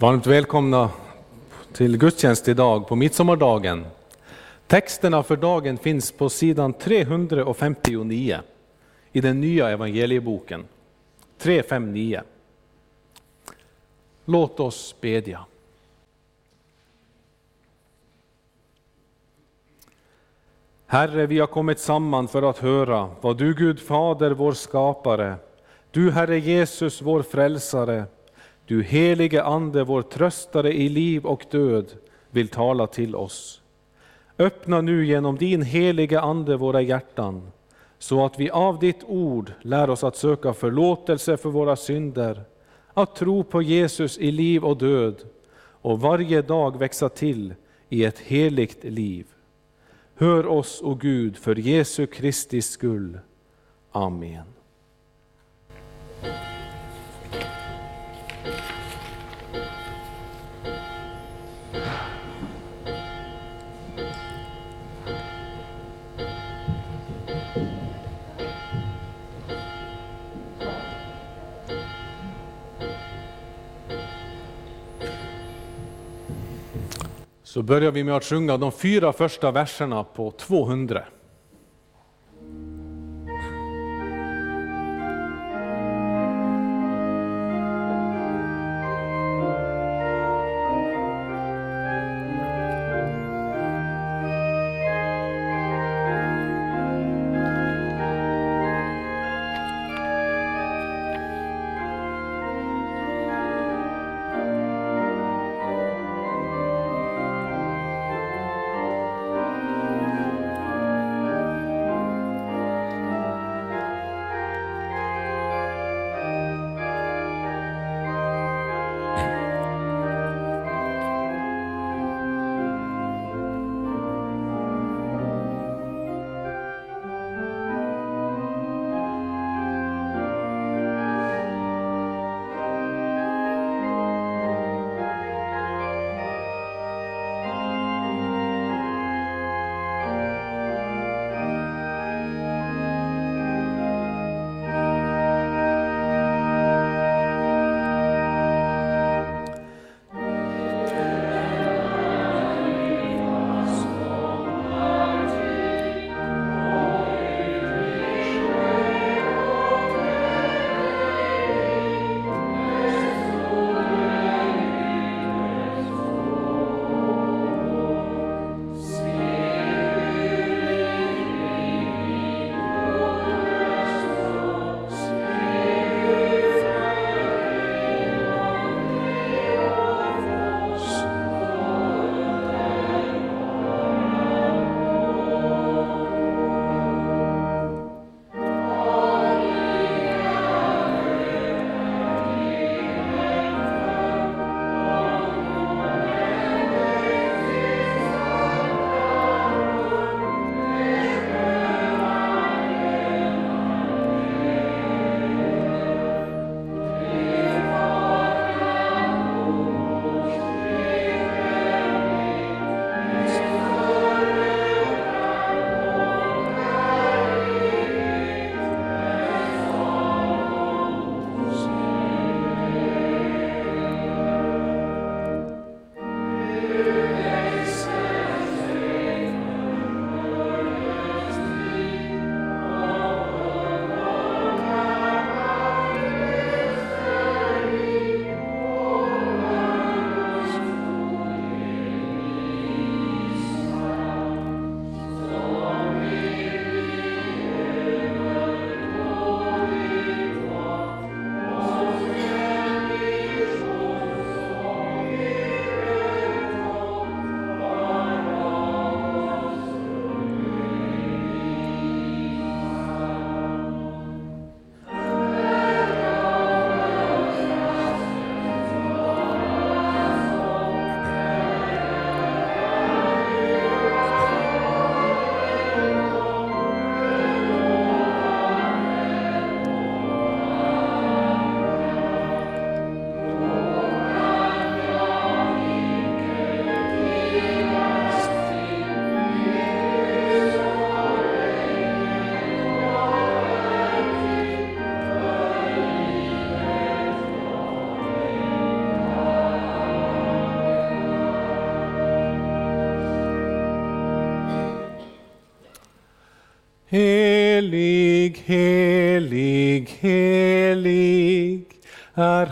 Varmt välkomna till gudstjänst idag på midsommardagen. Texterna för dagen finns på sidan 359 i den nya evangelieboken. 359. Låt oss bedja. Herre, vi har kommit samman för att höra vad du Gud Fader, vår skapare, du Herre Jesus, vår frälsare, du helige Ande, vår tröstare i liv och död, vill tala till oss. Öppna nu genom din helige Ande våra hjärtan, så att vi av ditt ord lär oss att söka förlåtelse för våra synder, att tro på Jesus i liv och död och varje dag växa till i ett heligt liv. Hör oss, o Gud, för Jesu Kristi skull. Amen. Så börjar vi med att sjunga de fyra första verserna på 200.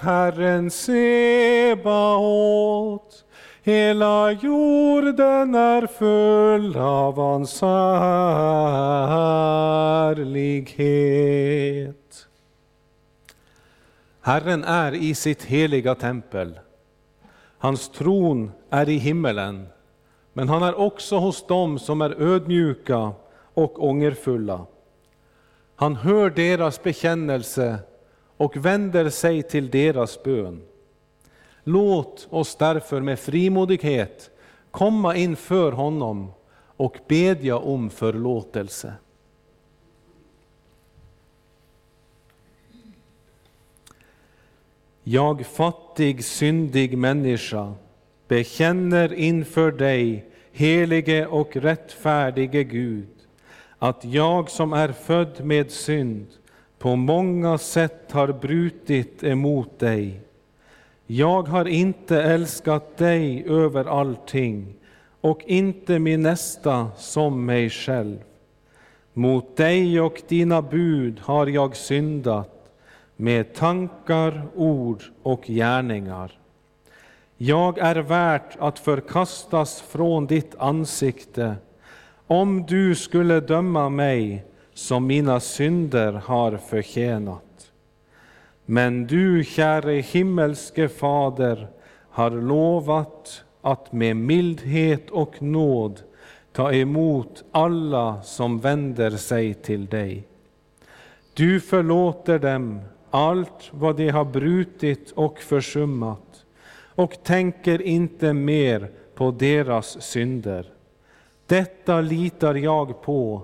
Herren Sebaot. Hela jorden är full av hans härlighet. Herren är i sitt heliga tempel. Hans tron är i himmelen, men han är också hos dem som är ödmjuka och ångerfulla. Han hör deras bekännelse och vänder sig till deras bön. Låt oss därför med frimodighet komma inför honom och bedja om förlåtelse. Jag fattig, syndig människa bekänner inför dig, helige och rättfärdige Gud, att jag som är född med synd på många sätt har brutit emot dig. Jag har inte älskat dig över allting och inte min nästa som mig själv. Mot dig och dina bud har jag syndat med tankar, ord och gärningar. Jag är värt att förkastas från ditt ansikte om du skulle döma mig som mina synder har förtjänat. Men du, käre himmelske Fader, har lovat att med mildhet och nåd ta emot alla som vänder sig till dig. Du förlåter dem allt vad de har brutit och försummat och tänker inte mer på deras synder. Detta litar jag på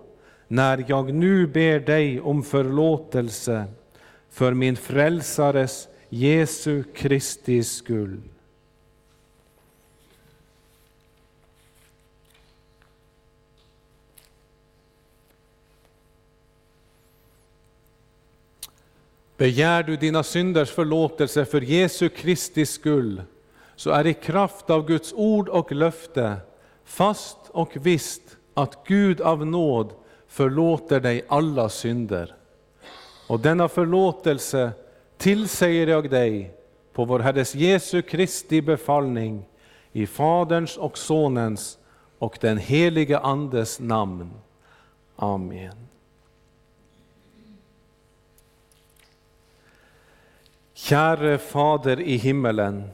när jag nu ber dig om förlåtelse för min frälsares Jesu Kristi skull. Begär du dina synders förlåtelse för Jesu Kristi skull, så är i kraft av Guds ord och löfte fast och visst att Gud av nåd förlåter dig alla synder. Och denna förlåtelse tillsäger jag dig på vår Herres Jesu Kristi befallning i Faderns och Sonens och den helige Andes namn. Amen. Käre Fader i himmelen,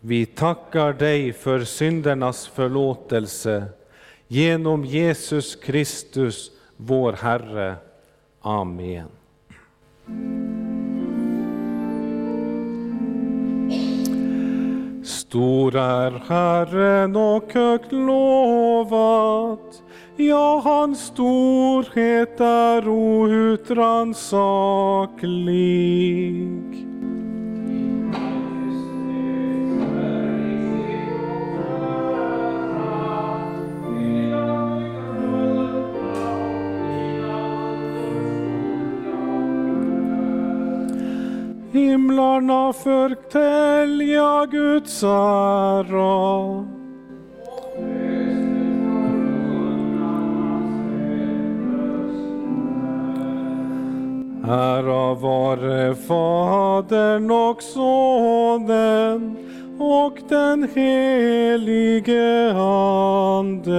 vi tackar dig för syndernas förlåtelse genom Jesus Kristus, vår Herre. Amen. Stor är Herren och högt lovat, ja, hans storhet är outrannsaklig. Himlarna förtälja Guds ära. Ära vare Fadern och Sonen och den helige Ande.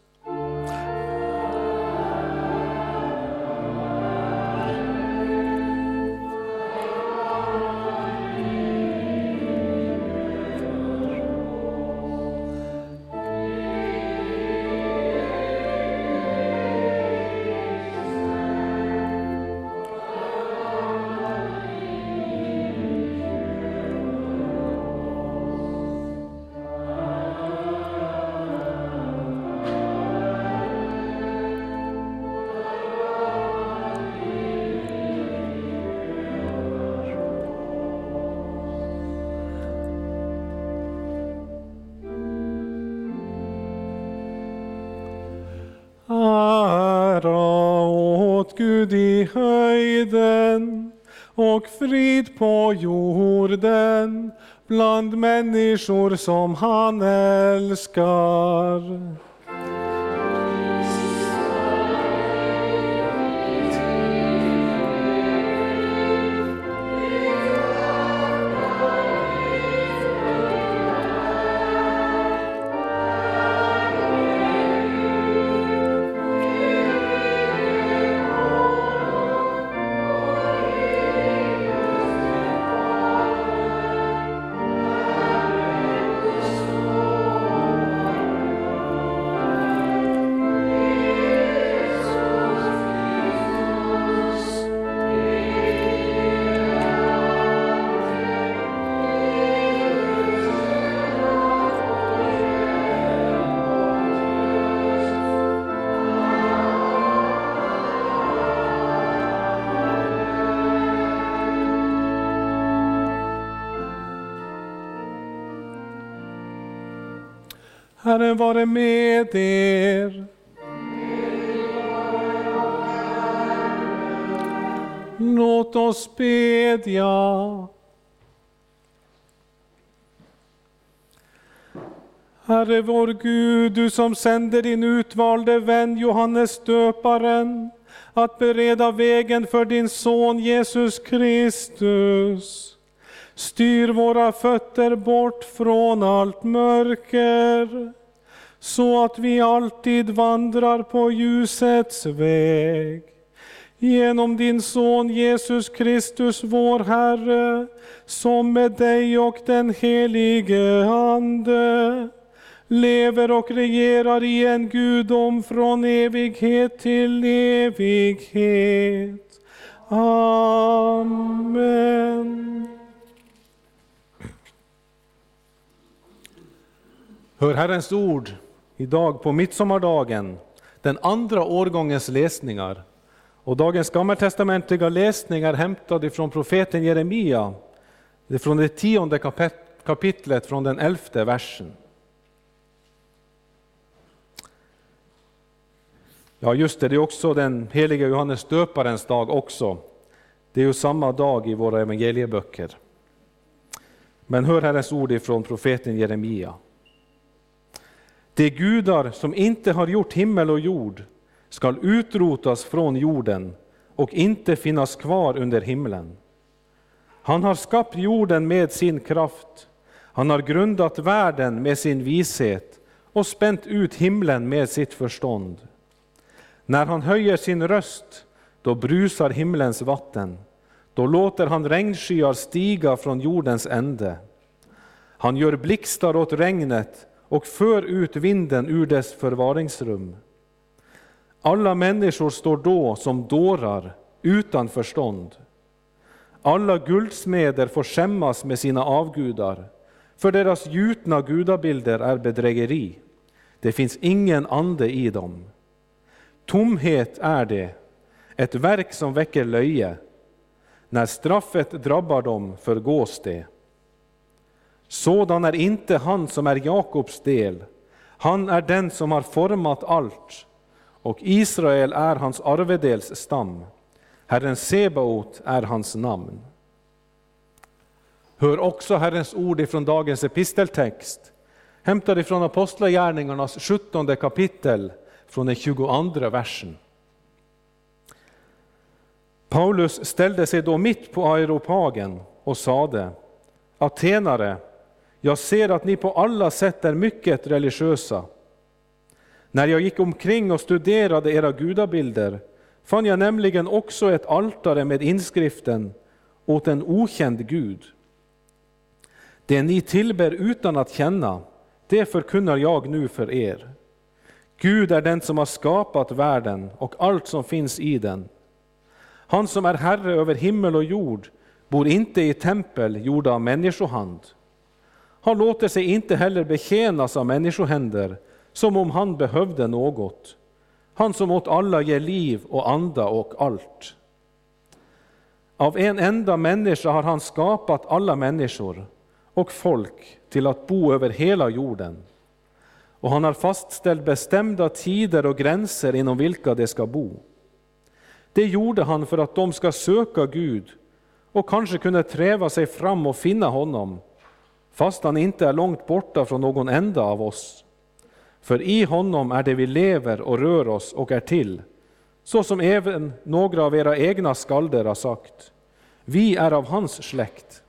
Människor som han älskar. Herren vare med er. Låt oss bedja. Herre vår Gud, du som sänder din utvalde vän Johannes döparen att bereda vägen för din son Jesus Kristus. Styr våra fötter bort från allt mörker, så att vi alltid vandrar på ljusets väg. Genom din son Jesus Kristus, vår Herre, som med dig och den helige Ande lever och regerar i en gudom från evighet till evighet. Amen. Hör Herrens ord idag på midsommardagen, den andra årgångens läsningar. Och dagens gammaltestamentliga läsning är hämtad från profeten Jeremia, från det tionde kapitlet, från den elfte versen. Ja, just det, det är också den heliga Johannes döparens dag också. Det är ju samma dag i våra evangelieböcker. Men hör Herrens ord ifrån profeten Jeremia. De gudar som inte har gjort himmel och jord skall utrotas från jorden och inte finnas kvar under himlen. Han har skapat jorden med sin kraft, han har grundat världen med sin vishet och spänt ut himlen med sitt förstånd. När han höjer sin röst, då brusar himlens vatten, då låter han regnskyar stiga från jordens ände. Han gör blixtar åt regnet och för ut vinden ur dess förvaringsrum. Alla människor står då som dårar utan förstånd. Alla guldsmeder får skämmas med sina avgudar, för deras gjutna gudabilder är bedrägeri. Det finns ingen ande i dem. Tomhet är det, ett verk som väcker löje. När straffet drabbar dem förgås det. Sådan är inte han som är Jakobs del. Han är den som har format allt, och Israel är hans arvedels stam. Herren Sebaot är hans namn. Hör också Herrens ord ifrån dagens episteltext, hämtad ifrån Apostlagärningarnas 17 kapitel, från den 22 versen. Paulus ställde sig då mitt på aeropagen och sade, Atenare, jag ser att ni på alla sätt är mycket religiösa. När jag gick omkring och studerade era gudabilder fann jag nämligen också ett altare med inskriften åt en okänd Gud. Det ni tillber utan att känna, det förkunnar jag nu för er. Gud är den som har skapat världen och allt som finns i den. Han som är Herre över himmel och jord bor inte i tempel gjorda av människohand. Han låter sig inte heller betjänas av människohänder som om han behövde något. Han som åt alla ger liv och anda och allt. Av en enda människa har han skapat alla människor och folk till att bo över hela jorden. Och han har fastställt bestämda tider och gränser inom vilka de ska bo. Det gjorde han för att de ska söka Gud och kanske kunna träva sig fram och finna honom, fast han inte är långt borta från någon enda av oss. För i honom är det vi lever och rör oss och är till, så som även några av era egna skalder har sagt. Vi är av hans släkt.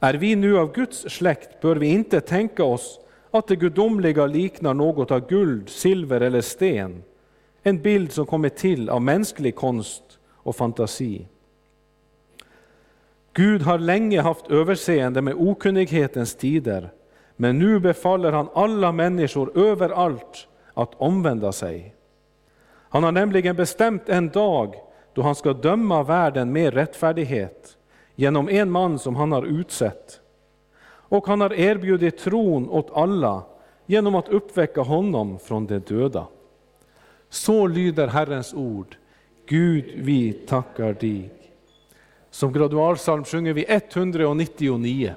Är vi nu av Guds släkt bör vi inte tänka oss att det gudomliga liknar något av guld, silver eller sten, en bild som kommit till av mänsklig konst och fantasi. Gud har länge haft överseende med okunnighetens tider, men nu befaller han alla människor överallt att omvända sig. Han har nämligen bestämt en dag då han ska döma världen med rättfärdighet genom en man som han har utsett. Och han har erbjudit tron åt alla genom att uppväcka honom från de döda. Så lyder Herrens ord. Gud, vi tackar dig. Som gradualsalm sjunger vi 199.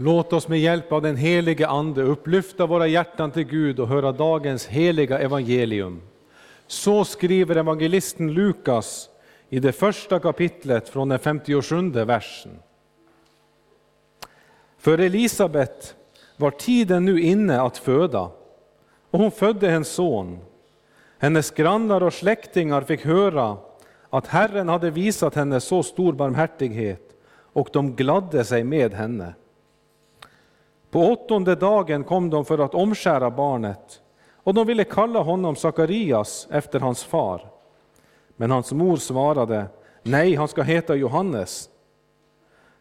Låt oss med hjälp av den helige Ande upplyfta våra hjärtan till Gud och höra dagens heliga evangelium. Så skriver evangelisten Lukas i det första kapitlet från den 57 versen. För Elisabet var tiden nu inne att föda, och hon födde en son. Hennes grannar och släktingar fick höra att Herren hade visat henne så stor barmhärtighet, och de gladde sig med henne. På åttonde dagen kom de för att omskära barnet, och de ville kalla honom Sakarias efter hans far. Men hans mor svarade, nej, han ska heta Johannes.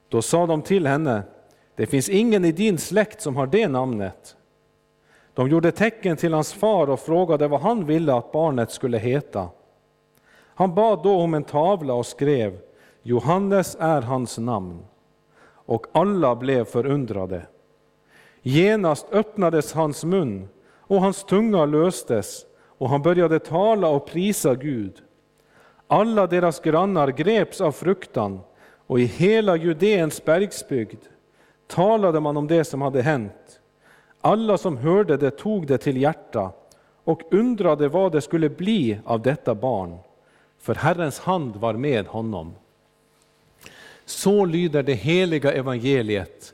Då sa de till henne, det finns ingen i din släkt som har det namnet. De gjorde tecken till hans far och frågade vad han ville att barnet skulle heta. Han bad då om en tavla och skrev, Johannes är hans namn. Och alla blev förundrade. Genast öppnades hans mun och hans tunga löstes och han började tala och prisa Gud. Alla deras grannar greps av fruktan och i hela Judeens bergsbygd talade man om det som hade hänt. Alla som hörde det tog det till hjärta och undrade vad det skulle bli av detta barn, för Herrens hand var med honom. Så lyder det heliga evangeliet.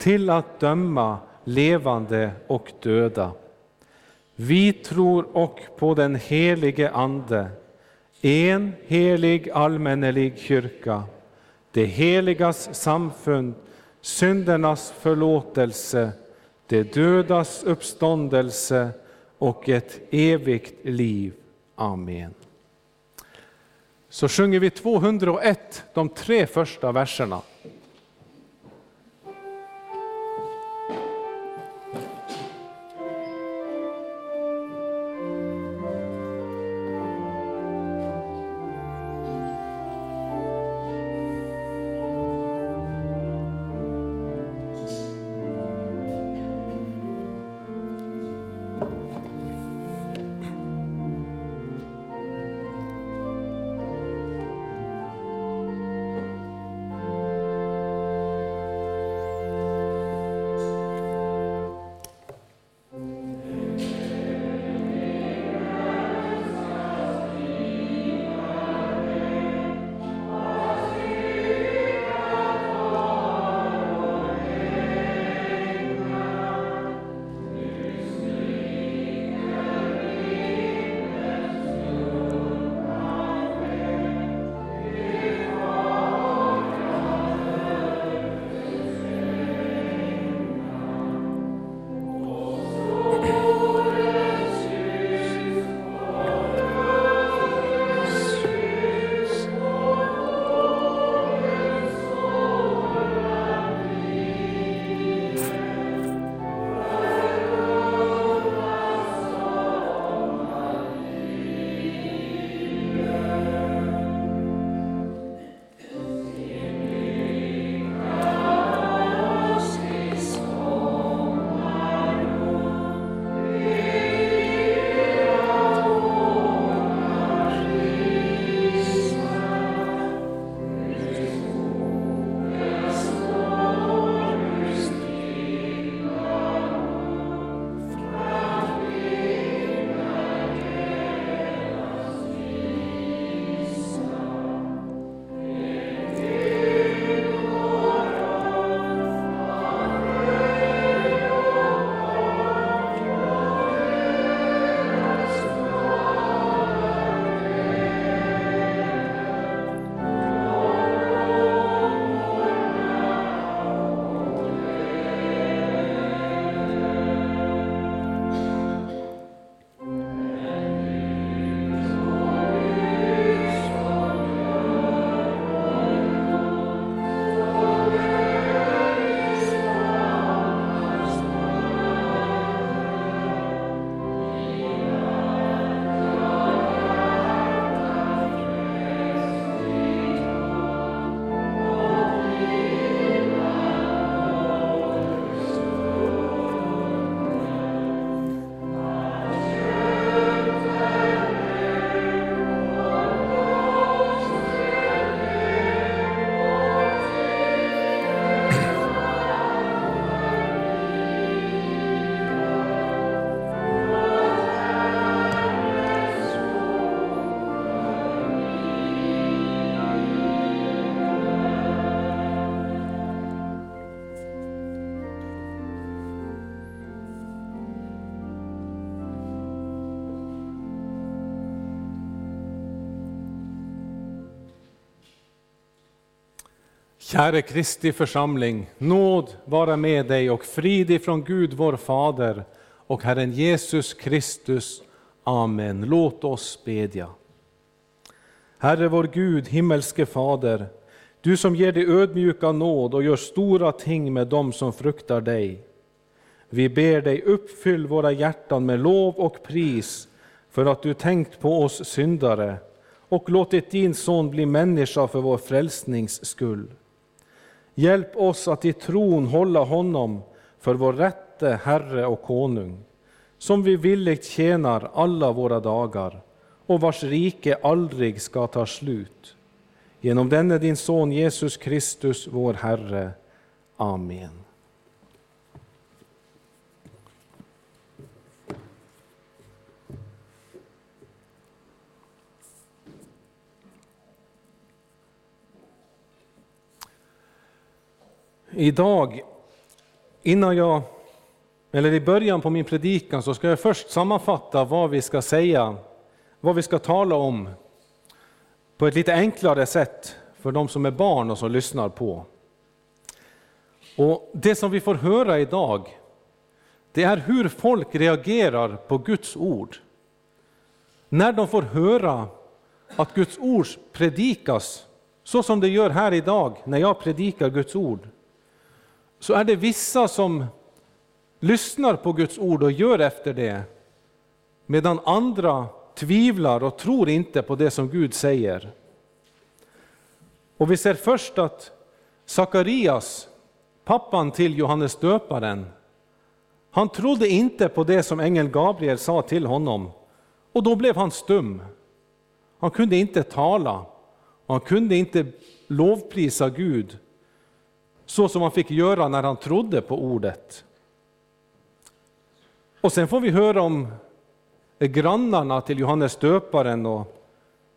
till att döma levande och döda. Vi tror och på den helige Ande, en helig allmännelig kyrka, det heligas samfund, syndernas förlåtelse, det dödas uppståndelse och ett evigt liv. Amen. Så sjunger vi 201, de tre första verserna. Käre Kristi församling, nåd vara med dig och frid ifrån Gud vår Fader och Herren Jesus Kristus. Amen. Låt oss bedja. Herre vår Gud, himmelske Fader, du som ger dig ödmjuka nåd och gör stora ting med dem som fruktar dig. Vi ber dig uppfyll våra hjärtan med lov och pris för att du tänkt på oss syndare och låtit din son bli människa för vår frälsnings skull. Hjälp oss att i tron hålla honom för vår rätte Herre och konung, som vi villigt tjänar alla våra dagar och vars rike aldrig ska ta slut. Genom denne din son Jesus Kristus, vår Herre. Amen. Idag, innan jag, eller i början på min predikan, så ska jag först sammanfatta vad vi ska säga, vad vi ska tala om på ett lite enklare sätt för de som är barn och som lyssnar på. Och Det som vi får höra idag, det är hur folk reagerar på Guds ord. När de får höra att Guds ord predikas, så som det gör här idag när jag predikar Guds ord, så är det vissa som lyssnar på Guds ord och gör efter det, medan andra tvivlar och tror inte på det som Gud säger. Och vi ser först att Sakarias, pappan till Johannes döparen, han trodde inte på det som ängeln Gabriel sa till honom, och då blev han stum. Han kunde inte tala, han kunde inte lovprisa Gud så som han fick göra när han trodde på ordet. Och sen får vi höra om grannarna till Johannes döparen och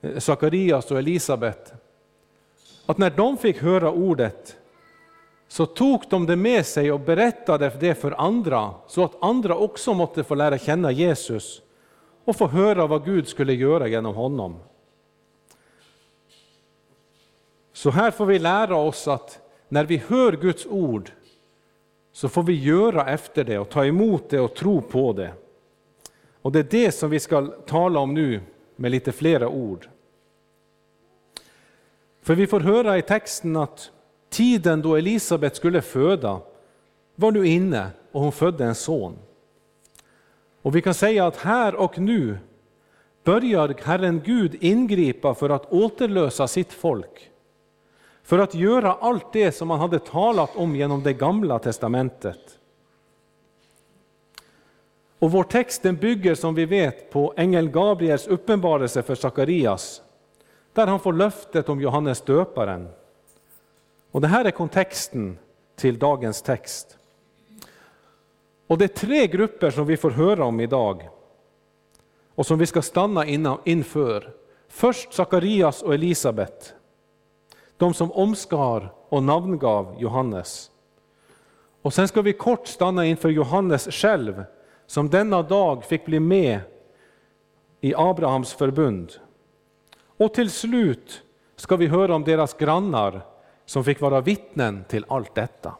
eh, Sakarias och Elisabet. Att när de fick höra ordet så tog de det med sig och berättade det för andra så att andra också måtte få lära känna Jesus och få höra vad Gud skulle göra genom honom. Så här får vi lära oss att när vi hör Guds ord så får vi göra efter det och ta emot det och tro på det. Och det är det som vi ska tala om nu med lite flera ord. För vi får höra i texten att tiden då Elisabet skulle föda var nu inne och hon födde en son. Och vi kan säga att här och nu börjar Herren Gud ingripa för att återlösa sitt folk för att göra allt det som man hade talat om genom det gamla testamentet. Och vår text den bygger som vi vet på ängeln Gabriels uppenbarelse för Sakarias, där han får löftet om Johannes döparen. Och det här är kontexten till dagens text. Och det är tre grupper som vi får höra om idag och som vi ska stanna inför. Först Sakarias och Elisabet de som omskar och namngav Johannes. Och sen ska vi kort stanna inför Johannes själv, som denna dag fick bli med i Abrahams förbund. Och till slut ska vi höra om deras grannar som fick vara vittnen till allt detta.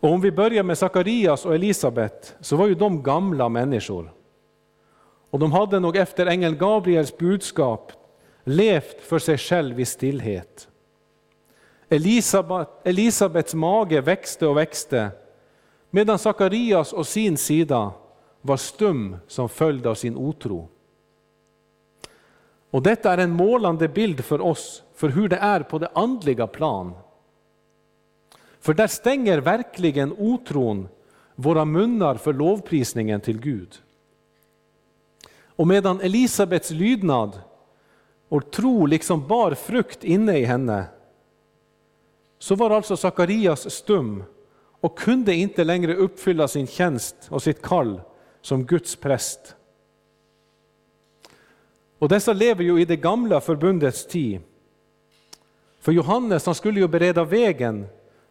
Och om vi börjar med Sakarias och Elisabet så var ju de gamla människor. Och de hade nog efter ängeln Gabriels budskap levt för sig själv i stillhet. Elisabets mage växte och växte, medan Sakarias å sin sida var stum som följd av sin otro. Och Detta är en målande bild för oss för hur det är på det andliga plan. För där stänger verkligen otron våra munnar för lovprisningen till Gud. Och medan Elisabets lydnad och tro liksom bar frukt inne i henne, så var alltså Sakarias stum och kunde inte längre uppfylla sin tjänst och sitt kall som Guds präst. Och dessa lever ju i det gamla förbundets tid. För Johannes han skulle ju bereda vägen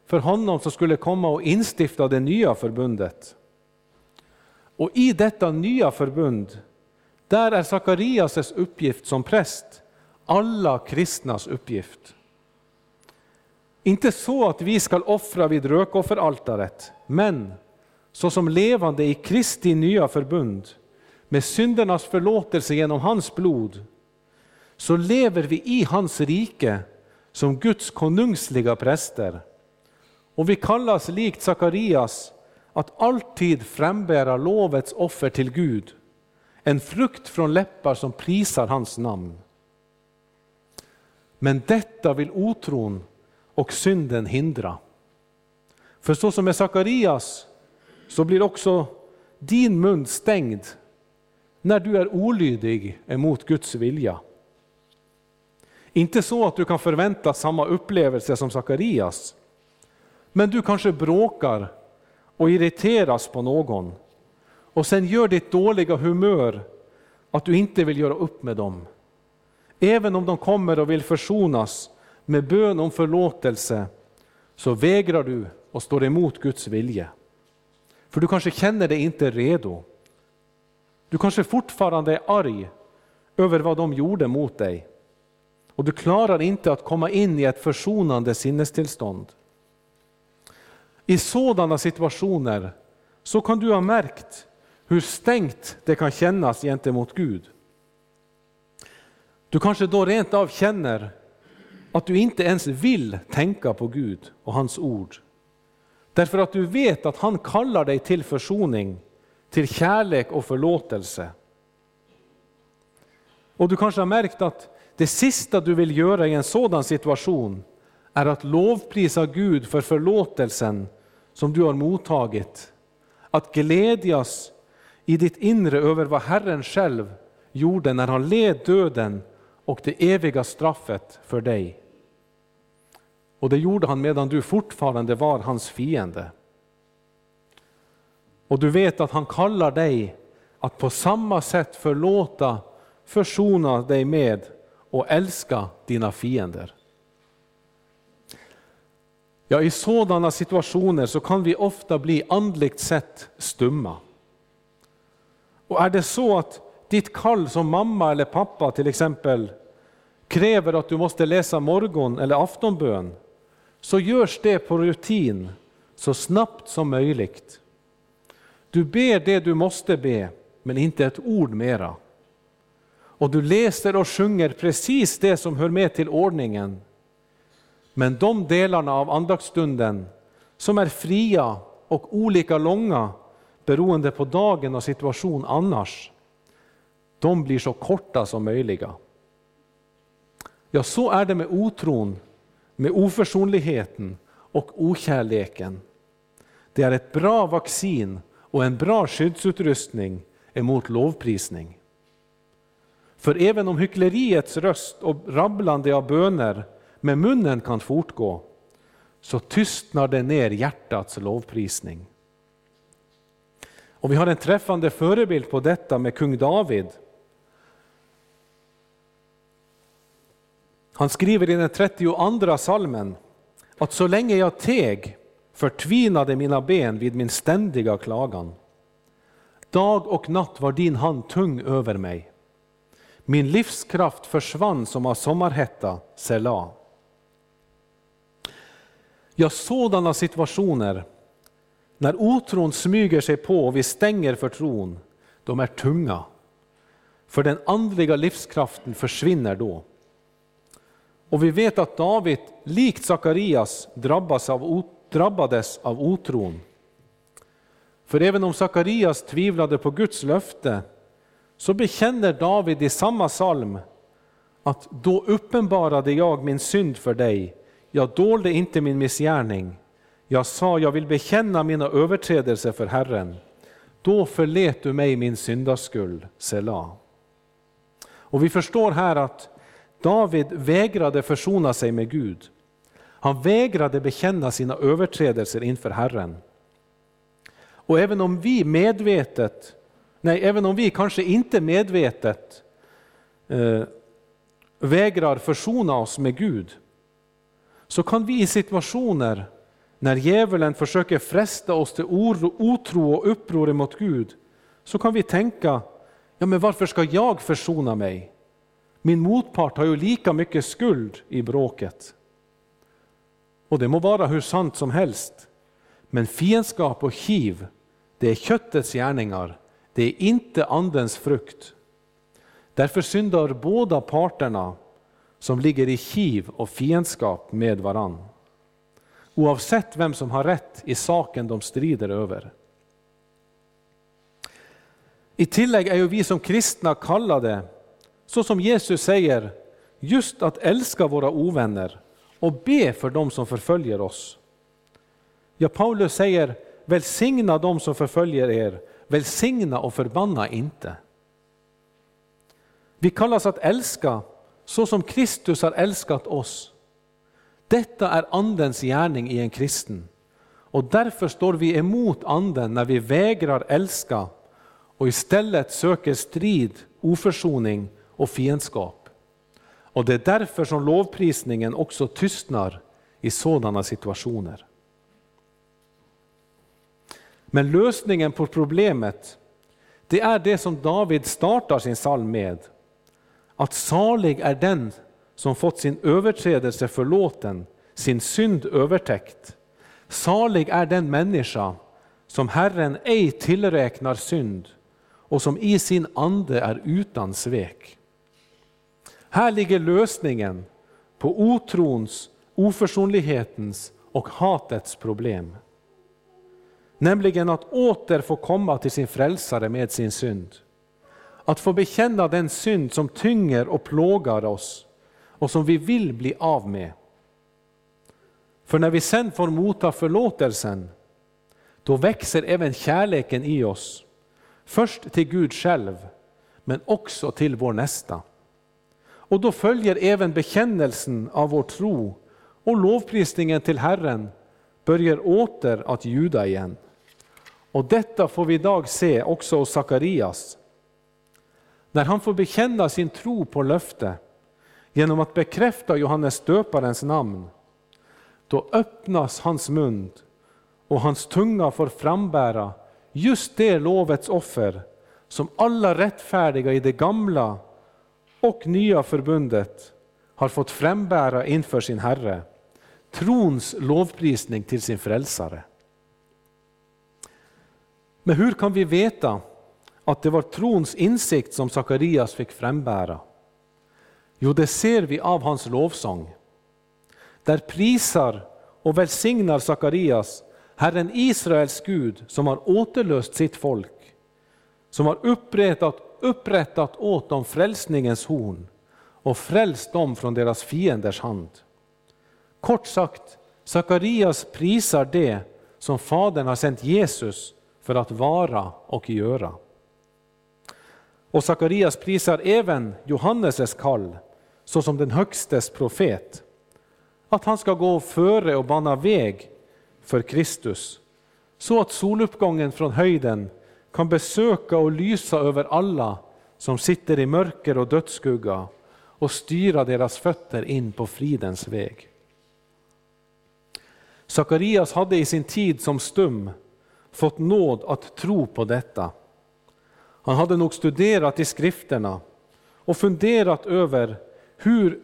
för honom som skulle komma och instifta det nya förbundet. Och i detta nya förbund, där är Sakarias uppgift som präst alla kristnas uppgift. Inte så att vi skall offra vid rökofferaltaret, men såsom levande i Kristi nya förbund, med syndernas förlåtelse genom hans blod, så lever vi i hans rike som Guds konungsliga präster. Och vi kallas likt Sakarias att alltid frambära lovets offer till Gud, en frukt från läppar som prisar hans namn. Men detta vill otron och synden hindra. För så som med Sakarias så blir också din mun stängd när du är olydig emot Guds vilja. Inte så att du kan förvänta samma upplevelse som Sakarias, men du kanske bråkar och irriteras på någon och sen gör ditt dåliga humör att du inte vill göra upp med dem. Även om de kommer och vill försonas med bön om förlåtelse så vägrar du och står emot Guds vilja. För du kanske känner dig inte redo. Du kanske fortfarande är arg över vad de gjorde mot dig. Och du klarar inte att komma in i ett försonande sinnestillstånd. I sådana situationer så kan du ha märkt hur stängt det kan kännas gentemot Gud. Du kanske då rent av känner att du inte ens vill tänka på Gud och hans ord. Därför att du vet att han kallar dig till försoning, till kärlek och förlåtelse. Och du kanske har märkt att det sista du vill göra i en sådan situation är att lovprisa Gud för förlåtelsen som du har mottagit. Att glädjas i ditt inre över vad Herren själv gjorde när han led döden och det eviga straffet för dig. Och det gjorde han medan du fortfarande var hans fiende. Och du vet att han kallar dig att på samma sätt förlåta, försona dig med och älska dina fiender. Ja, i sådana situationer så kan vi ofta bli andligt sett stumma. Och är det så att ditt kall som mamma eller pappa till exempel kräver att du måste läsa morgon eller aftonbön, så görs det på rutin så snabbt som möjligt. Du ber det du måste be, men inte ett ord mera. Och du läser och sjunger precis det som hör med till ordningen. Men de delarna av andaktsstunden som är fria och olika långa beroende på dagen och situation annars, de blir så korta som möjliga. Ja, så är det med otron, med oförsonligheten och okärleken. Det är ett bra vaccin och en bra skyddsutrustning emot lovprisning. För även om hyckleriets röst och rabblande av böner med munnen kan fortgå, så tystnar det ner hjärtats lovprisning. Och vi har en träffande förebild på detta med kung David. Han skriver i den 32 salmen att så länge jag teg förtvinade mina ben vid min ständiga klagan. Dag och natt var din hand tung över mig. Min livskraft försvann som av sommarhetta, Selah. Ja, sådana situationer, när otron smyger sig på och vi stänger för tron, de är tunga. För den andliga livskraften försvinner då. Och vi vet att David, likt Sakarias, drabbades av otron. För även om Sakarias tvivlade på Guds löfte, så bekänner David i samma psalm att då uppenbarade jag min synd för dig, jag dolde inte min missgärning. Jag sa, jag vill bekänna mina överträdelser för Herren. Då förlet du mig min syndaskuld, Selah. Och vi förstår här att David vägrade försona sig med Gud. Han vägrade bekänna sina överträdelser inför Herren. Och även om vi medvetet, nej även om vi kanske inte medvetet eh, vägrar försona oss med Gud, så kan vi i situationer när djävulen försöker fresta oss till oro, otro och uppror mot Gud, så kan vi tänka, ja men varför ska jag försona mig? Min motpart har ju lika mycket skuld i bråket. Och det må vara hur sant som helst. Men fiendskap och kiv, det är köttets gärningar, det är inte andens frukt. Därför syndar båda parterna som ligger i kiv och fiendskap med varann. Oavsett vem som har rätt i saken de strider över. I tillägg är ju vi som kristna kallade, så som Jesus säger, just att älska våra ovänner och be för dem som förföljer oss. Ja, Paulus säger, välsigna dem som förföljer er, välsigna och förbanna inte. Vi kallas att älska så som Kristus har älskat oss. Detta är Andens gärning i en kristen. Och därför står vi emot Anden när vi vägrar älska och istället söker strid, oförsoning och fiendskap. Och det är därför som lovprisningen också tystnar i sådana situationer. Men lösningen på problemet, det är det som David startar sin psalm med. Att salig är den som fått sin överträdelse förlåten, sin synd övertäckt. Salig är den människa som Herren ej tillräknar synd och som i sin ande är utan svek. Här ligger lösningen på otrons, oförsonlighetens och hatets problem. Nämligen att åter få komma till sin frälsare med sin synd. Att få bekänna den synd som tynger och plågar oss och som vi vill bli av med. För när vi sen får motta förlåtelsen, då växer även kärleken i oss. Först till Gud själv, men också till vår nästa. Och då följer även bekännelsen av vår tro och lovprisningen till Herren börjar åter att ljuda igen. Och detta får vi idag se också hos Sakarias. När han får bekänna sin tro på löfte genom att bekräfta Johannes döparens namn, då öppnas hans mun och hans tunga får frambära just det lovets offer som alla rättfärdiga i det gamla och nya förbundet har fått frambära inför sin Herre. Trons lovprisning till sin frälsare. Men hur kan vi veta att det var trons insikt som Sakarias fick frambära? Jo, det ser vi av hans lovsång. Där prisar och välsignar Sakarias Herren Israels Gud som har återlöst sitt folk, som har upprättat, upprättat åt dem frälsningens horn och frälst dem från deras fienders hand. Kort sagt, Sakarias prisar det som Fadern har sänt Jesus för att vara och göra. Och Sakarias prisar även Johannes kall såsom den högstes profet. Att han ska gå före och bana väg för Kristus, så att soluppgången från höjden kan besöka och lysa över alla som sitter i mörker och dödsskugga och styra deras fötter in på fridens väg. Sakarias hade i sin tid som stum fått nåd att tro på detta. Han hade nog studerat i skrifterna och funderat över hur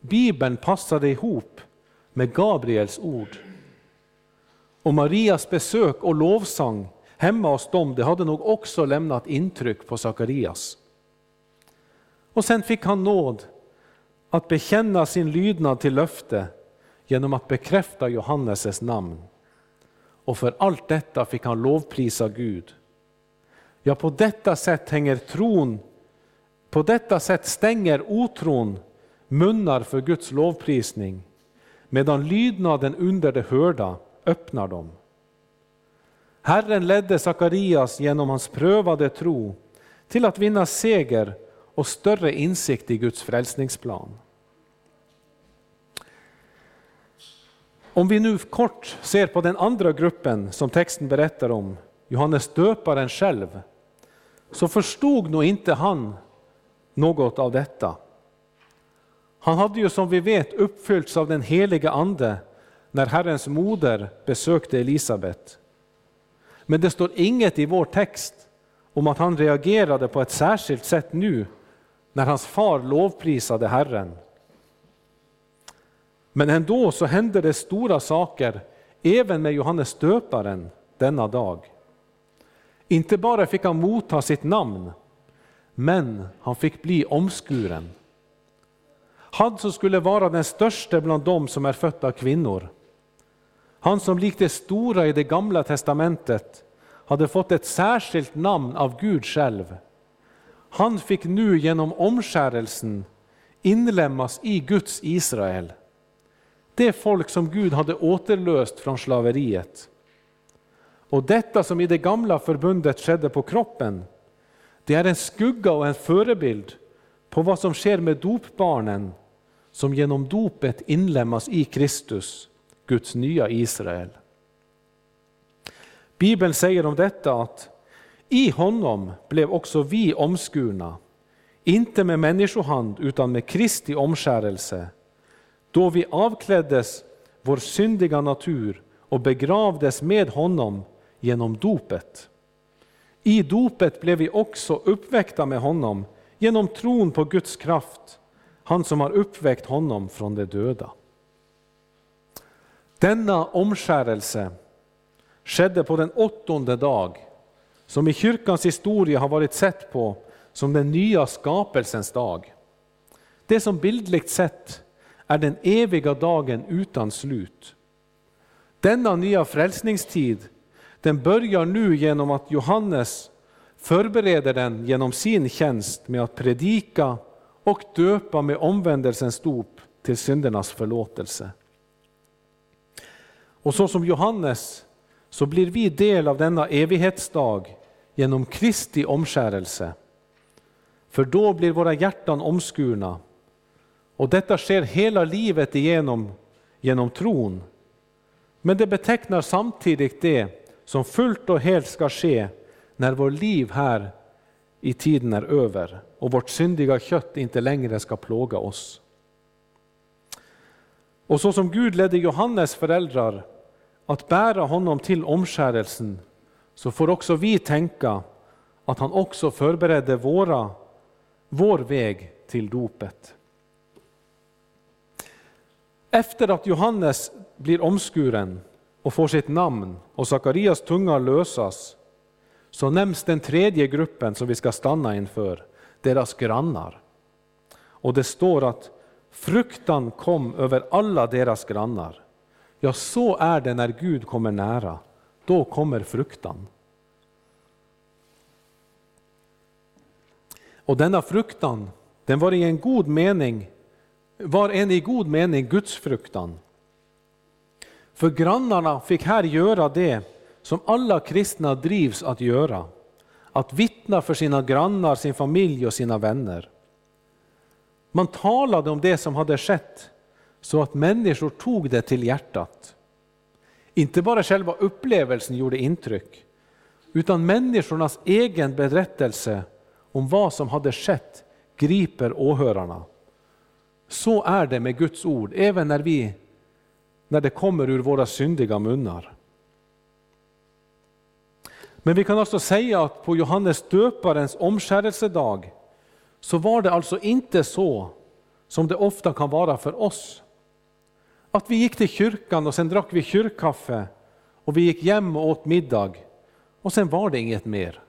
Bibeln passade ihop med Gabriels ord. Och Marias besök och lovsång hemma hos dem, det hade nog också lämnat intryck på Sakarias. Och sen fick han nåd att bekänna sin lydnad till löfte genom att bekräfta Johannes namn. Och för allt detta fick han lovprisa Gud. Ja, på detta sätt hänger tron, på detta sätt stänger otron munnar för Guds lovprisning, medan lydnaden under det hörda öppnar dem. Herren ledde Sakarias genom hans prövade tro till att vinna seger och större insikt i Guds frälsningsplan. Om vi nu kort ser på den andra gruppen som texten berättar om, Johannes döparen själv, så förstod nog inte han något av detta. Han hade ju som vi vet uppfyllts av den heliga Ande när Herrens moder besökte Elisabet. Men det står inget i vår text om att han reagerade på ett särskilt sätt nu när hans far lovprisade Herren. Men ändå så hände det stora saker även med Johannes döparen denna dag. Inte bara fick han motta sitt namn, men han fick bli omskuren. Han som skulle vara den största bland dem som är födda av kvinnor. Han som likt det stora i det gamla testamentet hade fått ett särskilt namn av Gud själv. Han fick nu genom omskärelsen inlemmas i Guds Israel. Det folk som Gud hade återlöst från slaveriet. Och detta som i det gamla förbundet skedde på kroppen, det är en skugga och en förebild på vad som sker med dopbarnen som genom dopet inlemmas i Kristus, Guds nya Israel. Bibeln säger om detta att i honom blev också vi omskurna, inte med människohand utan med Kristi omskärelse, då vi avkläddes vår syndiga natur och begravdes med honom genom dopet. I dopet blev vi också uppväckta med honom genom tron på Guds kraft, han som har uppväckt honom från de döda. Denna omskärelse skedde på den åttonde dag, som i kyrkans historia har varit sett på som den nya skapelsens dag. Det som bildligt sett är den eviga dagen utan slut. Denna nya frälsningstid den börjar nu genom att Johannes förbereder den genom sin tjänst med att predika och döpa med omvändelsens dop till syndernas förlåtelse. Och så som Johannes så blir vi del av denna evighetsdag genom Kristi omskärelse. För då blir våra hjärtan omskurna och detta sker hela livet igenom genom tron. Men det betecknar samtidigt det som fullt och helt ska ske när vårt liv här i tiden är över och vårt syndiga kött inte längre ska plåga oss. Och så som Gud ledde Johannes föräldrar att bära honom till omskärelsen så får också vi tänka att han också förberedde våra, vår väg till dopet. Efter att Johannes blir omskuren och får sitt namn och Sakarias tunga lösas så nämns den tredje gruppen som vi ska stanna inför, deras grannar. Och det står att fruktan kom över alla deras grannar. Ja, så är det när Gud kommer nära. Då kommer fruktan. Och denna fruktan, den var i en god mening, var en i god mening Guds fruktan. För grannarna fick här göra det som alla kristna drivs att göra, att vittna för sina grannar, sin familj och sina vänner. Man talade om det som hade skett så att människor tog det till hjärtat. Inte bara själva upplevelsen gjorde intryck, utan människornas egen berättelse om vad som hade skett griper åhörarna. Så är det med Guds ord, även när, vi, när det kommer ur våra syndiga munnar. Men vi kan alltså säga att på Johannes döparens omskärelsedag så var det alltså inte så som det ofta kan vara för oss. Att vi gick till kyrkan och sen drack vi kyrkkaffe och vi gick hem och åt middag och sen var det inget mer.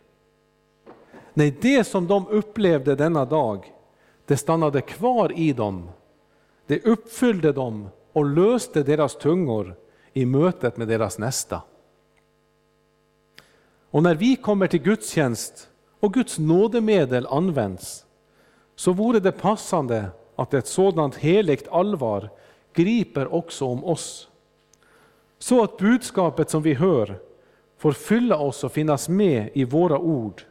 Nej, det som de upplevde denna dag, det stannade kvar i dem. Det uppfyllde dem och löste deras tungor i mötet med deras nästa. Och när vi kommer till gudstjänst och Guds nådemedel används, så vore det passande att ett sådant heligt allvar griper också om oss. Så att budskapet som vi hör får fylla oss och finnas med i våra ord.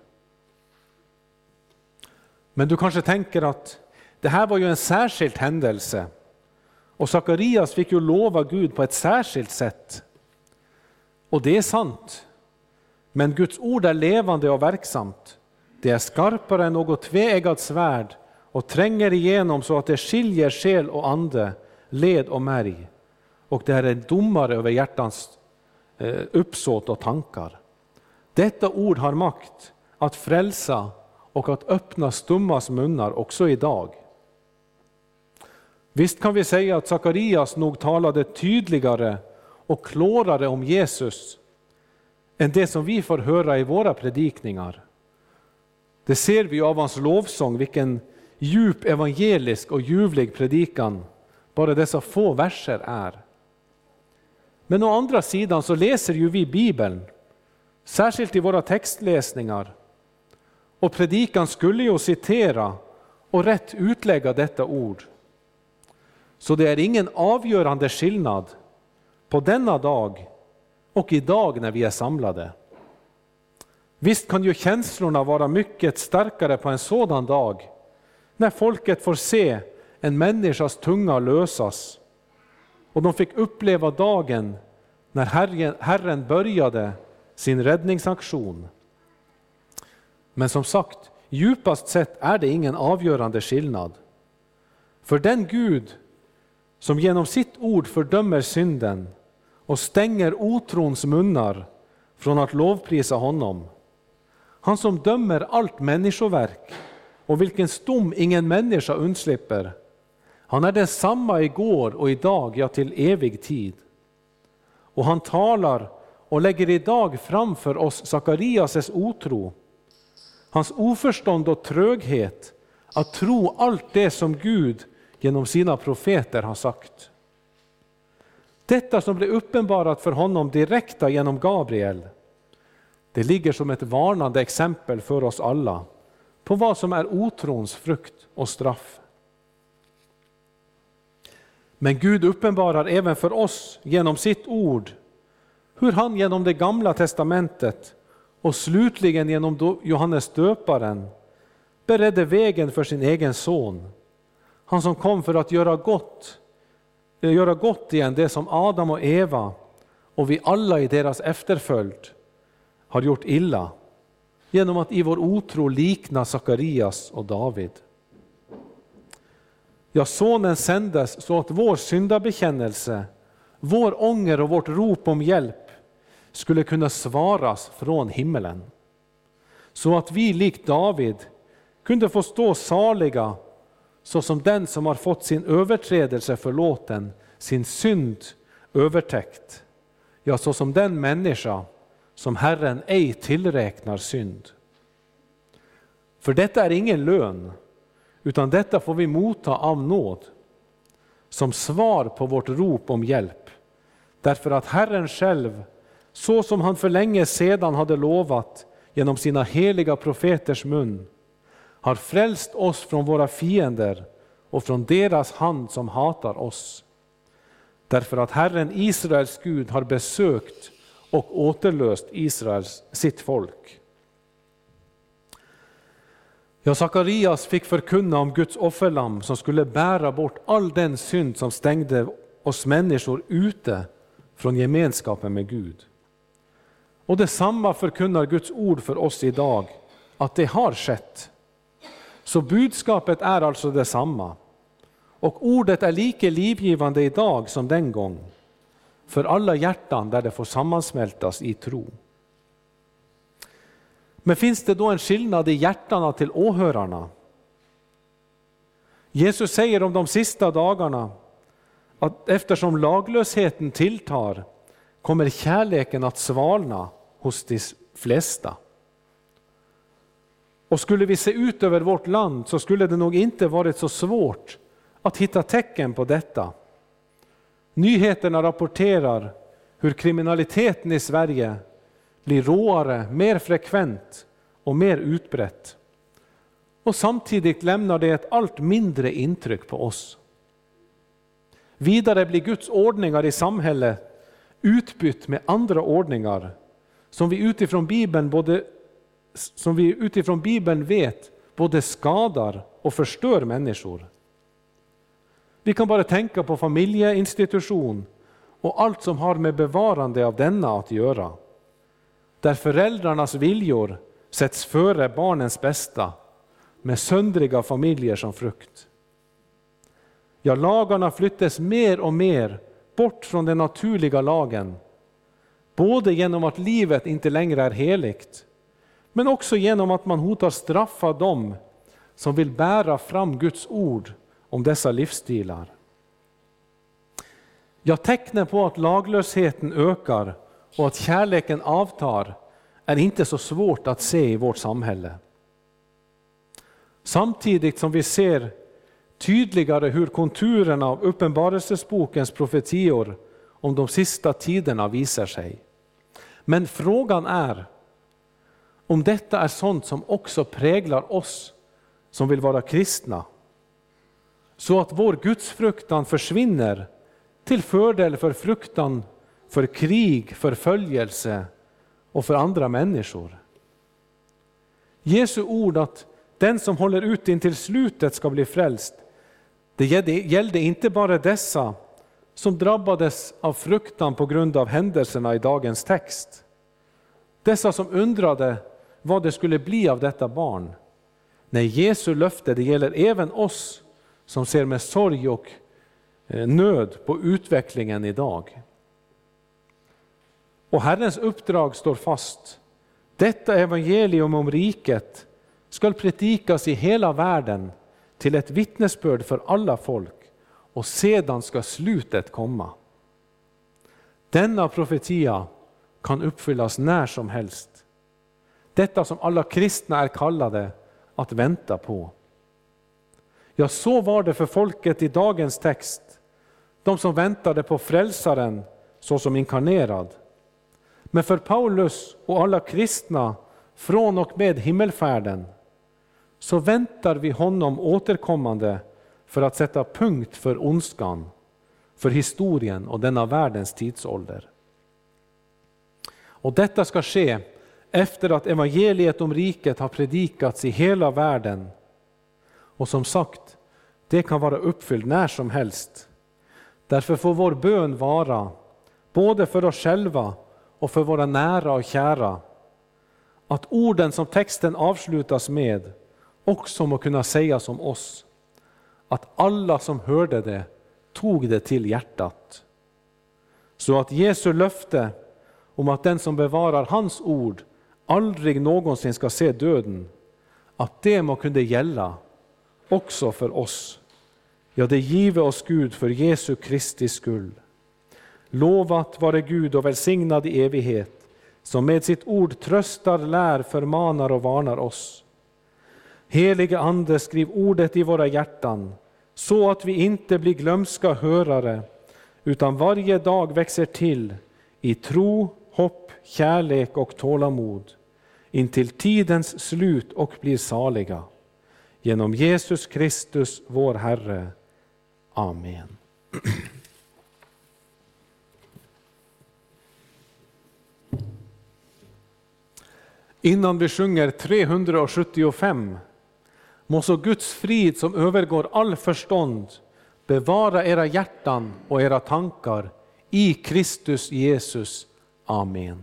Men du kanske tänker att det här var ju en särskild händelse och Sakarias fick ju lova Gud på ett särskilt sätt. Och det är sant. Men Guds ord är levande och verksamt. Det är skarpare än något tveeggat svärd och tränger igenom så att det skiljer själ och ande, led och märg. Och det är en domare över hjärtans eh, uppsåt och tankar. Detta ord har makt att frälsa och att öppna stummas munnar också idag. Visst kan vi säga att Sakarias nog talade tydligare och klarare om Jesus än det som vi får höra i våra predikningar. Det ser vi av hans lovsång, vilken djup evangelisk och ljuvlig predikan bara dessa få verser är. Men å andra sidan så läser ju vi Bibeln, särskilt i våra textläsningar. Och predikan skulle ju citera och rätt utlägga detta ord. Så det är ingen avgörande skillnad på denna dag och idag när vi är samlade. Visst kan ju känslorna vara mycket starkare på en sådan dag, när folket får se en människas tunga lösas och de fick uppleva dagen när Herren började sin räddningsaktion. Men som sagt, djupast sett är det ingen avgörande skillnad. För den Gud som genom sitt ord fördömer synden och stänger otrons munnar från att lovprisa honom. Han som dömer allt människoverk och vilken stom ingen människa undslipper. Han är densamma igår och idag, ja till evig tid. Och han talar och lägger idag framför oss Sakarias otro, hans oförstånd och tröghet att tro allt det som Gud genom sina profeter har sagt. Detta som blev uppenbarat för honom direkta genom Gabriel, det ligger som ett varnande exempel för oss alla på vad som är otrons frukt och straff. Men Gud uppenbarar även för oss genom sitt ord hur han genom det gamla testamentet och slutligen genom Johannes döparen beredde vägen för sin egen son. Han som kom för att göra gott, eh, göra gott igen det som Adam och Eva och vi alla i deras efterföljd har gjort illa genom att i vår otro likna Sakarias och David. Ja, sonen sändes så att vår syndabekännelse, vår ånger och vårt rop om hjälp skulle kunna svaras från himmelen. Så att vi likt David kunde få stå saliga såsom den som har fått sin överträdelse förlåten, sin synd övertäckt. Ja, såsom den människa som Herren ej tillräknar synd. För detta är ingen lön, utan detta får vi motta av nåd som svar på vårt rop om hjälp. Därför att Herren själv, så som han för länge sedan hade lovat genom sina heliga profeters mun, har frälst oss från våra fiender och från deras hand som hatar oss. Därför att Herren Israels Gud har besökt och återlöst Israels, sitt folk. Ja, Sakarias fick förkunna om Guds offerlamm som skulle bära bort all den synd som stängde oss människor ute från gemenskapen med Gud. Och detsamma förkunnar Guds ord för oss idag, att det har skett. Så budskapet är alltså detsamma. Och ordet är lika livgivande idag som den gång för alla hjärtan där det får sammansmältas i tro. Men finns det då en skillnad i hjärtana till åhörarna? Jesus säger om de sista dagarna att eftersom laglösheten tilltar kommer kärleken att svalna hos de flesta. Och skulle vi se ut över vårt land så skulle det nog inte varit så svårt att hitta tecken på detta. Nyheterna rapporterar hur kriminaliteten i Sverige blir råare, mer frekvent och mer utbrett. Och samtidigt lämnar det ett allt mindre intryck på oss. Vidare blir Guds ordningar i samhället utbytt med andra ordningar som vi utifrån Bibeln, både, som vi utifrån Bibeln vet både skadar och förstör människor. Vi kan bara tänka på familjeinstitution och allt som har med bevarande av denna att göra. Där föräldrarnas viljor sätts före barnens bästa med söndriga familjer som frukt. Ja, lagarna flyttas mer och mer bort från den naturliga lagen. Både genom att livet inte längre är heligt, men också genom att man hotar straffa dem som vill bära fram Guds ord om dessa livsstilar. Ja, tecknen på att laglösheten ökar och att kärleken avtar är inte så svårt att se i vårt samhälle. Samtidigt som vi ser tydligare hur konturerna av Uppenbarelsebokens profetior om de sista tiderna visar sig. Men frågan är om detta är sånt som också präglar oss som vill vara kristna. Så att vår gudsfruktan försvinner till fördel för fruktan för krig, förföljelse och för andra människor. Jesu ord att den som håller ut intill slutet ska bli frälst, det gällde inte bara dessa som drabbades av fruktan på grund av händelserna i dagens text. Dessa som undrade vad det skulle bli av detta barn. Nej, Jesu löfte det gäller även oss som ser med sorg och eh, nöd på utvecklingen idag. Och Herrens uppdrag står fast. Detta evangelium om riket skall predikas i hela världen till ett vittnesbörd för alla folk och sedan ska slutet komma. Denna profetia kan uppfyllas när som helst. Detta som alla kristna är kallade att vänta på. Ja, så var det för folket i dagens text, de som väntade på frälsaren såsom inkarnerad. Men för Paulus och alla kristna från och med himmelfärden så väntar vi honom återkommande för att sätta punkt för ondskan, för historien och denna världens tidsålder. Och detta ska ske efter att evangeliet om riket har predikats i hela världen. Och som sagt, det kan vara uppfyllt när som helst. Därför får vår bön vara, både för oss själva och för våra nära och kära, att orden som texten avslutas med också må kunna sägas om oss. Att alla som hörde det tog det till hjärtat. Så att Jesu löfte om att den som bevarar hans ord aldrig någonsin ska se döden, att det må kunna gälla också för oss. Ja, det give oss Gud för Jesu Kristi skull. Lovat vare Gud och välsignad i evighet, som med sitt ord tröstar, lär, förmanar och varnar oss. Helige Ande, skriv ordet i våra hjärtan, så att vi inte blir glömska hörare, utan varje dag växer till i tro, hopp, kärlek och tålamod, intill tidens slut och blir saliga. Genom Jesus Kristus, vår Herre. Amen. Innan vi sjunger 375 må så Guds frid som övergår all förstånd bevara era hjärtan och era tankar i Kristus Jesus. Amen.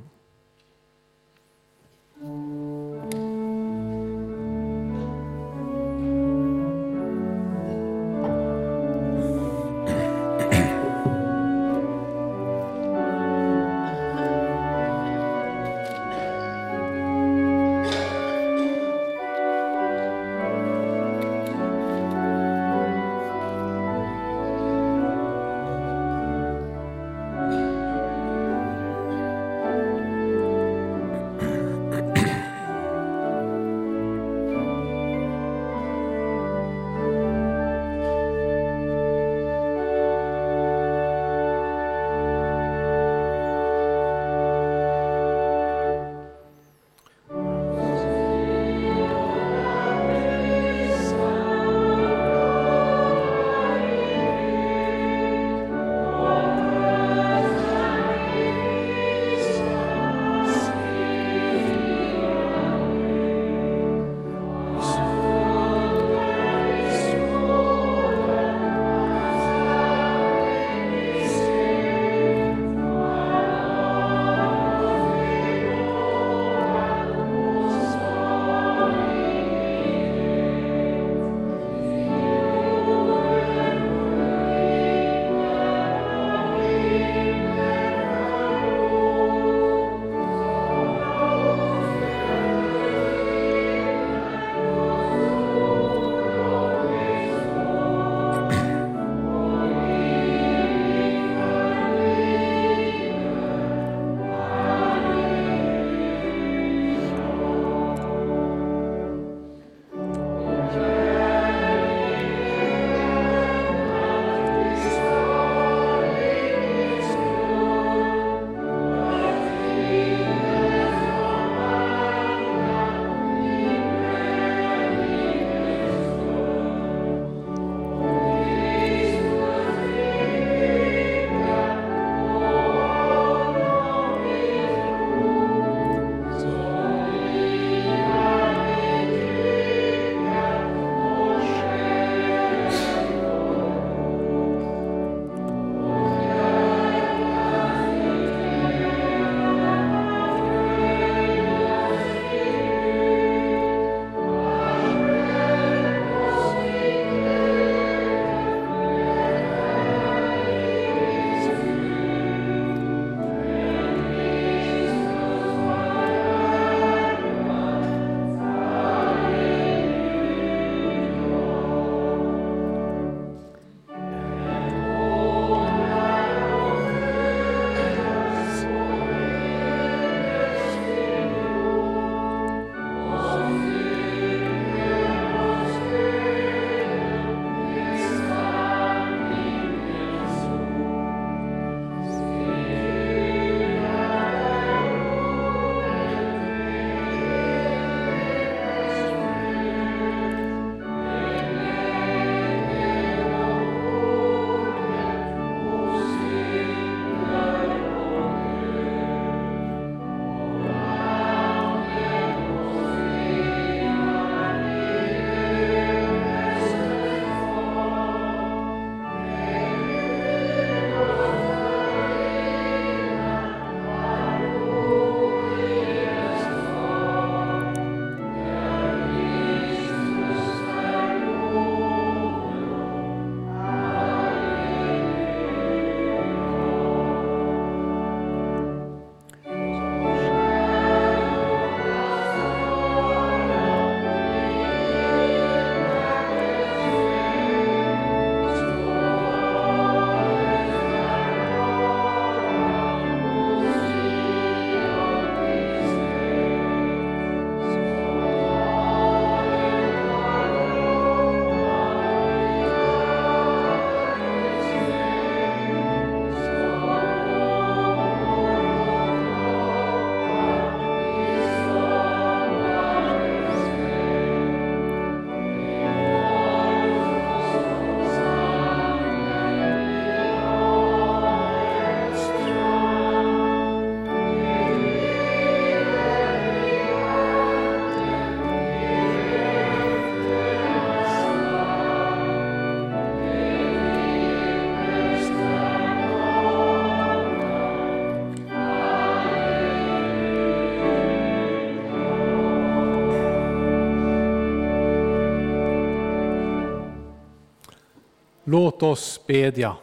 Låt oss bedja.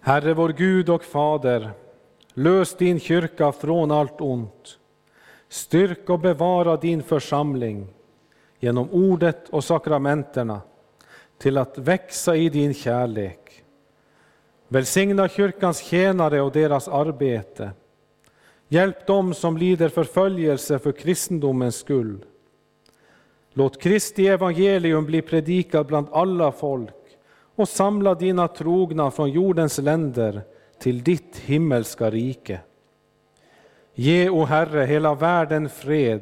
Herre vår Gud och Fader, lös din kyrka från allt ont. Styrk och bevara din församling genom ordet och sakramenterna till att växa i din kärlek. Välsigna kyrkans tjänare och deras arbete. Hjälp dem som lider förföljelse för kristendomens skull. Låt Kristi evangelium bli predikat bland alla folk och samla dina trogna från jordens länder till ditt himmelska rike. Ge, o Herre, hela världen fred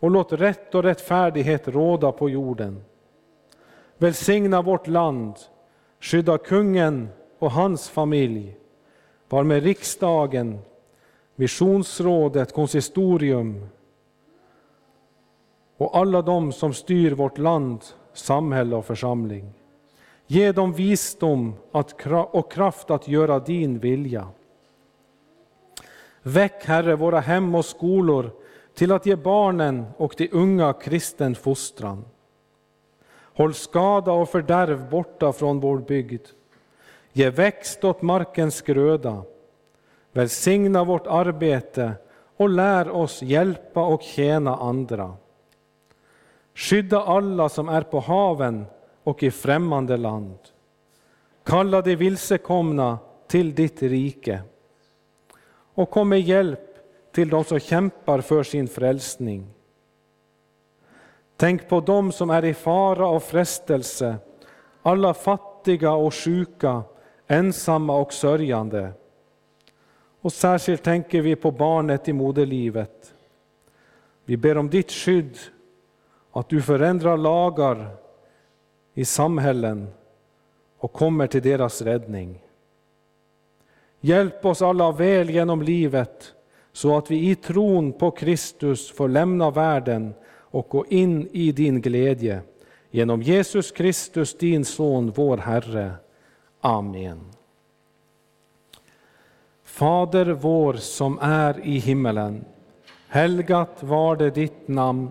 och låt rätt och rättfärdighet råda på jorden. Välsigna vårt land, skydda kungen och hans familj. Var med riksdagen, missionsrådet, konsistorium och alla de som styr vårt land, samhälle och församling. Ge dem visdom och kraft att göra din vilja. Väck, Herre, våra hem och skolor till att ge barnen och de unga kristen fostran. Håll skada och fördärv borta från vår bygd. Ge växt åt markens gröda. Välsigna vårt arbete och lär oss hjälpa och tjäna andra. Skydda alla som är på haven och i främmande land. Kalla de vilsekomna till ditt rike och kom med hjälp till de som kämpar för sin frälsning. Tänk på dem som är i fara och frestelse, alla fattiga och sjuka, ensamma och sörjande. Och särskilt tänker vi på barnet i moderlivet. Vi ber om ditt skydd, att du förändrar lagar i samhällen och kommer till deras räddning. Hjälp oss alla väl genom livet så att vi i tron på Kristus får lämna världen och gå in i din glädje. Genom Jesus Kristus, din Son, vår Herre. Amen. Fader vår som är i himmelen. Helgat var det ditt namn.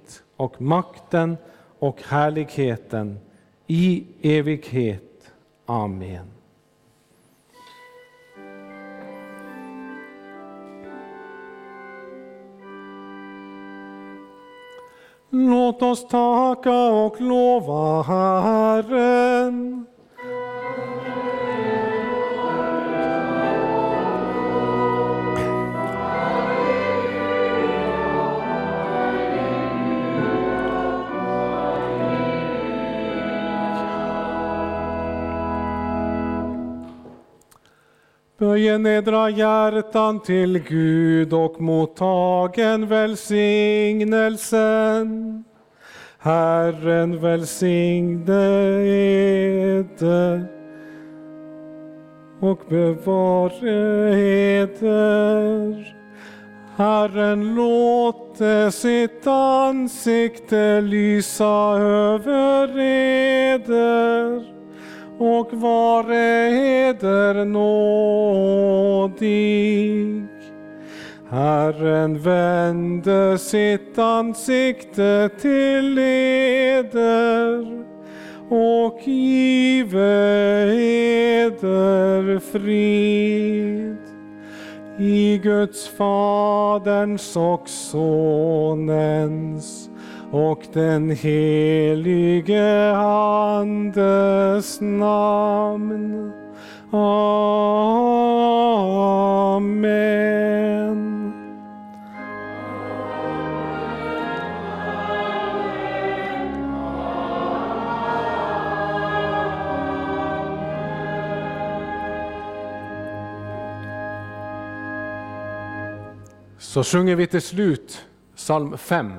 och makten och härligheten i evighet. Amen. Låt oss tacka och lova Herren. Böj edra hjärtan till Gud och mottagen välsignelsen. Herren välsigne eder och bevare eder. Herren låte sitt ansikte lysa över eder och vare eder nådig. Herren vände sitt ansikte till eder och give eder frid. I Guds Faderns och Sonens och den helige Andes namn. Amen. Så sjunger vi till slut psalm 5.